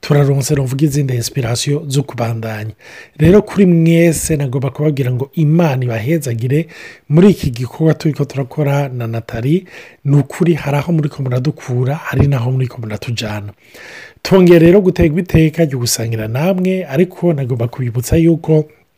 turaronse ruvuga izindi hesipirasiyo zo kubandanya rero kuri mwese nagomba kubabwira ngo imana ibahezagire muri iki gikorwa turi ko turakora na natali ni ukuri hari aho muri ko muradukura hari n'aho muri ko muratujyana tongera rero guterwa iteka ryo gusangira namwe ariko nagomba kubibutsa yuko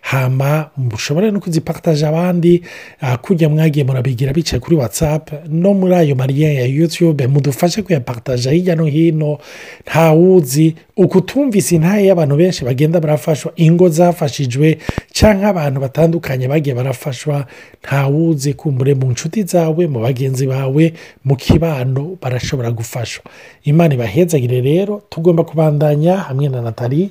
hama mushobora no kuzipakitaje abandi ah, kujya mwagiye murabigira bicaye kuri watsapu no muri ayo mariya ya yutube mudufashe kuyapakitaje hirya no hino ntawuzi ukutumvise intaye y'abantu benshi bagenda barafashwa ingo zafashijwe cyangwa abantu batandukanye bagiye barafashwa ntawuzi kumbure mu nshuti zawe mu bagenzi bawe mu kibano barashobora gufashwa imana ibahezagire rero tugomba kubandanya hamwe na natali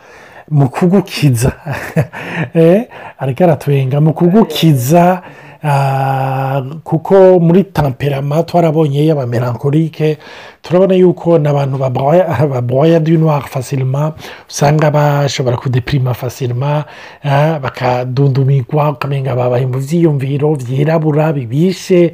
mu kugukiza ariko aratwenga mu kugukiza kuko muri tamperama twarabonye y'abamerankorike turabona yuko nabantu abantu baboya dunuwari fasirima usanga bashobora kudepirima fasirima eh, bakadundumigwa ukamenya babaye mu byiyumviro byirabura bibishe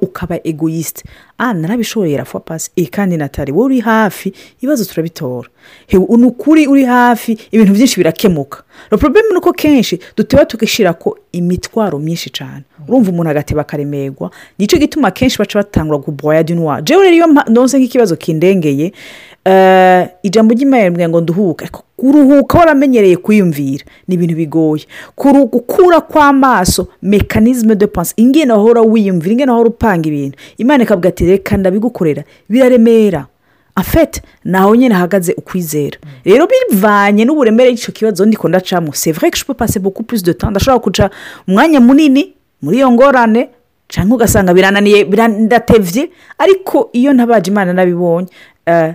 ukaba egoyisite aha narabishoboye rafa pasi eh, kandi natari wowe uri hafi ibibazo turabitora ni ukuri uri hafi ibintu byinshi birakemuka porobemu ni uko kenshi duteba tugashyira ko imitwaro myinshi cyane urumva umuntu agateba akaremerwa nicyo gituma kenshi baca batangura guboya dinuwa jewe rero iyo nonze nk'ikibazo kindengeye Eh, ijambo ry'imari ngo nduhuke kuruhuka waramenyereye kwiyumvira ni ibintu bigoye gukura kw'amaso mekanizme de panse ingena wahora wiyumvira ingena wahora upanga ibintu imana ikavuga reka ndabigukorera biraremera afete naho nyine hahagaze ukwizera rero bivanye n'uburemere y'icyo kibazo ndikunda ndacamo sevure kishipo pase buku purisi de tanda ashobora guca umwanya munini muri iyo ngorane cyangwa ugasanga birananiye birandatevye ariko iyo ntabaje imana nabibonye eh,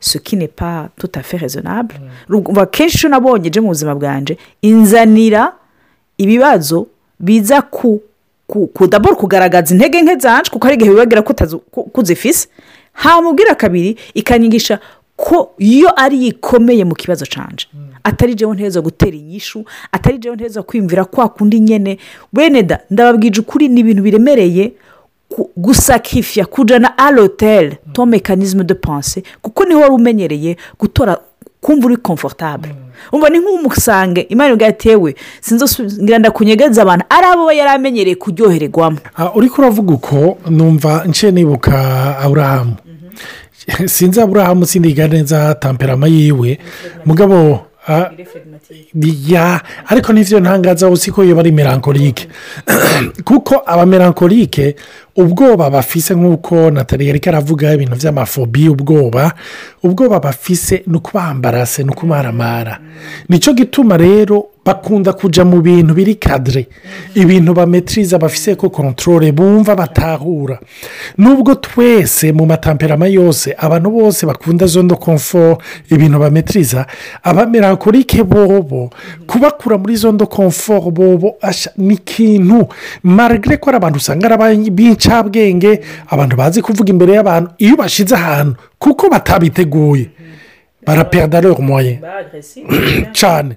sukine mm. pa tutafe rezonabure mm. kenshi icyo nabonye mu buzima bwanjye inzanira ibibazo biza ku kudabura kugaragaza intege nke zacu kuko hari igihe bibabwira ko uzifise hamubwira kabiri ikanyigisha ko iyo ari ikomeye mu kibazo canje mm. atari jewe nteza gutera inyishu atari jewe nteza kwiyumvira kwa kundi nyine da ndababwije ukuri ni ibintu biremereye gusakifya kujana aloteri mm. to mekanizme de panse kuko niho wari umenyereye gutora kumva uri komfortable mm. umva ni nk'umusange imana ubwo yatewe sinzi ndakunyegeza abantu ari abo we yari amenyereye kuryohererwamo ah, uri kuravuga uko numva nshe nibuka aburahamu mhm. sinzi aburahamu sindiga neza tamperama yiwe mugabo ariko n'ibyo ntangazaho si ko iyo bari merankorike kuko abamerankorike ubwoba bafise nk'uko natali yari karavuga ibintu by'amafobi ubwoba ubwoba bafise mm. ni ukubambarase ni ukumaramara nicyo gituma rero bakunda kujya mu bintu biri kadire ibintu bametiriza bafise ko kontorore bumva batahura nubwo twese mu matamperama yose abantu bose bakunda zondo komfo ibintu bametriza abamerakorike bobo kubakura muri zondo komfo bobo ni ikintu marigire ko ari abantu usanga ari ab'incabwenge abantu bazi kuvuga imbere y'abantu iyo bashyize ahantu kuko batabiteguye barapera dore moye cyane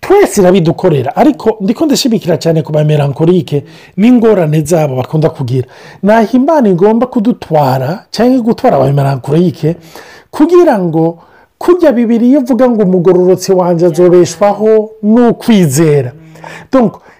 twese irabidukorera ariko ndiko ndashimikira cyane ku bamerankorike n'ingorane zabo bakunda kugira ntaho imana igomba kudutwara cyangwa gutwara abamerankorike kugira ngo kujya bibiri ivuga ngo umugororotse wanjye azobeshwaho n’ukwizera. ukwizera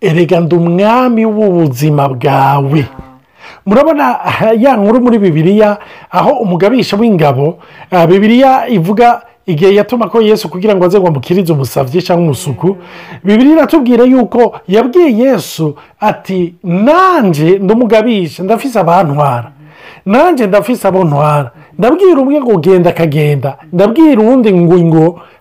erega ndi umwami w'ubuzima bwawe ah. murabona ah, ya nkuru muri bibiriya aho umugabisha w'ingabo ah, Bibiliya ivuga igihe yatuma ko yesu kugira ngo aze ngo amukirize umusabye cyangwa umusuku bibiri iratubwira yuko yabwiye yesu ati nanjye ndumugabisha ndafise abantwara nanjye ndafise abo ntwara ndabwira umwe ngo genda akagenda ndabwira uwundi ngo ngo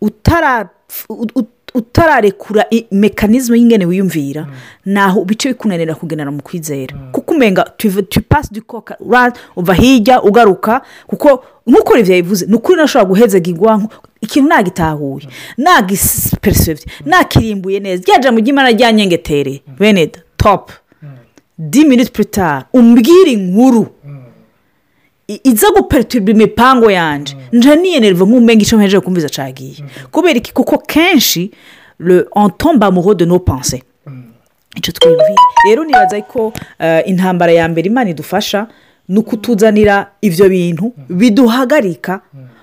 utara utararekura mekanizme y'ingene wiyumvira mm. naho bice bikunanira kugenera mu kwizera mm. kuko umenga tuyipasi dukoka uva hirya ugaruka kuko nk'uko byayivuze ni ukuri nashobora guhezaga igwanko ikintu nagitahuye mm. nagisipesifite nakirimbuye neza ryajya mu ry'imana rya nyengetere bene topu di miniti umbwire inkuru iza guperituba imipango yanjye mm. nje niyenerwa nk'umwenga icyo mpejeje kumviza cagiye mm. kubera iki kuko kenshi entomba muhode no panse mm. icyo twibwira rero nibaza ko eh, intambara ya mbere imana idufasha ni ukutuzanira ibyo bintu biduhagarika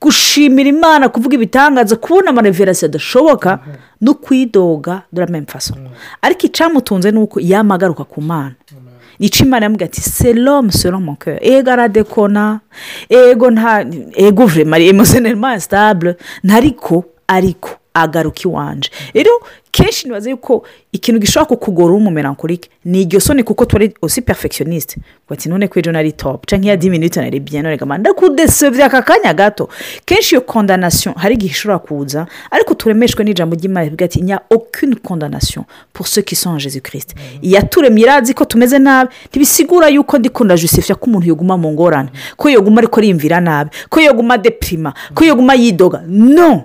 gushimira imana kuvuga ibitangaza kubona amareverasi adashoboka mm-hmm. no kwidoga dore amenyo mm. ariko icyamutunze ni uko yamagaruka ku mana mm. ica imana yamubwira ati seromu seromu kera eh, ego aradekona ego eh, nta ego eh, vurema remuzeneri masitable ntariko ariko agaruka iwanje rero kenshi ntibaze yuko ikintu gishobora kukugora w'umumerankorike ni iryo soni kuko tuwari osi perfegisiyoniste bati none ko ejo nari cyangwa iya dimi nitoni ari none gama ndakudesebya aka kanya gato kenshi iyo kondanasiyo hari igihe ishobora kuza ariko turemeshwe n'ijambo ry'imana rivuga ati nya okuni kondanasiyo purse kisanjeze kirisite mm. iyaturemye irazi ko tumeze nabi ntibisigura yuko ndikunda joseph ko umuntu yoguma mu ngorane ko yoguma ariko yiyumvira nabi ko yoguma depirima ko yoguma yidoga no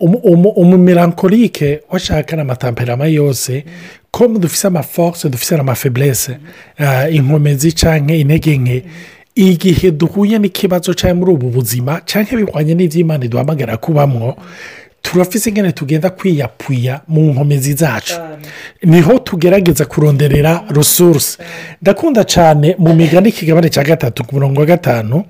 umumirankorike washaka n'amatamperama yose ko dufise amaforce dufise n'amafeburese ah, inkomezi cyangwa intege nke igihe duhuye n'ikibazo cyangwa muri ubu buzima cyangwa bihwanye n'iby'imana duhamagara kubamwo turafise ingene tugenda kwiyapfuya mu nkomezi zacu niho tugerageza kuronderera resource ndakunda cyane mu migani kigabane cya gatatu ku murongo wa gatanu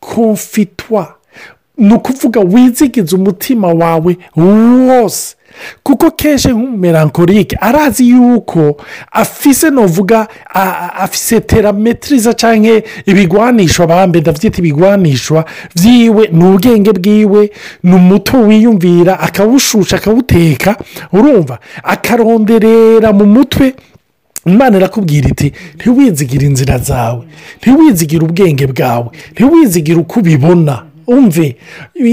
confitwa ni ukuvuga wizigize umutima wawe wose kuko kenshi nk'umumerankorike arazi yuko afise novuga afise terametiriza cyangwa ibigwanishwa bambe ndabyita ibigwanishwa byiwe ni ubwenge bwiwe ni umuto wiyumvira akawushusha akawuteka urumva akaronderera mu mutwe imana irakubwira iti ntiwizigire inzira zawe ntiwizigire ubwenge bwawe ntiwizigire uko ubibona umve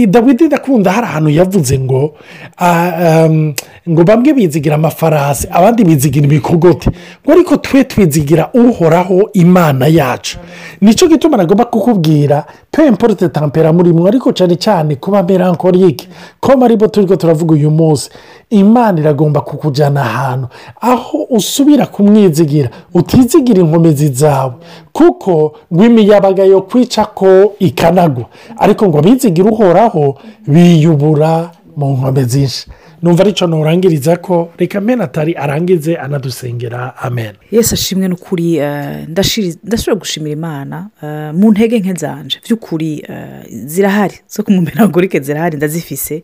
dawidi ndakunda hari ahantu yavuze ngo ah, um, ngo bamwe bizigira amafarasi abandi bizigira ibikogote ngo ariko twe twizigira uhoraho imana yacu nicyo gituma nagomba kukubwira peyemporute tampera murimo ariko cyane cyane kuba merankorike ko aribo turi turavuga uyu munsi imana iragomba kukujyana ahantu aho usubira kumwizigira utizigira inkomezi zawe kuko ngo imiyabaga yo kwica ko ikanagwa ariko ariko ngo abizigira uhoraho biyubura mu nkombe zinshi numva arico nturangiriza ko reka mena atari arangize anadusengera amen yesi ashimwe n'ukuri eh, ndashobora gushimira imana eh, mu ntege nke nzanje by'ukuri eh, zirahari zo kumumenagurike zirahari ndazifise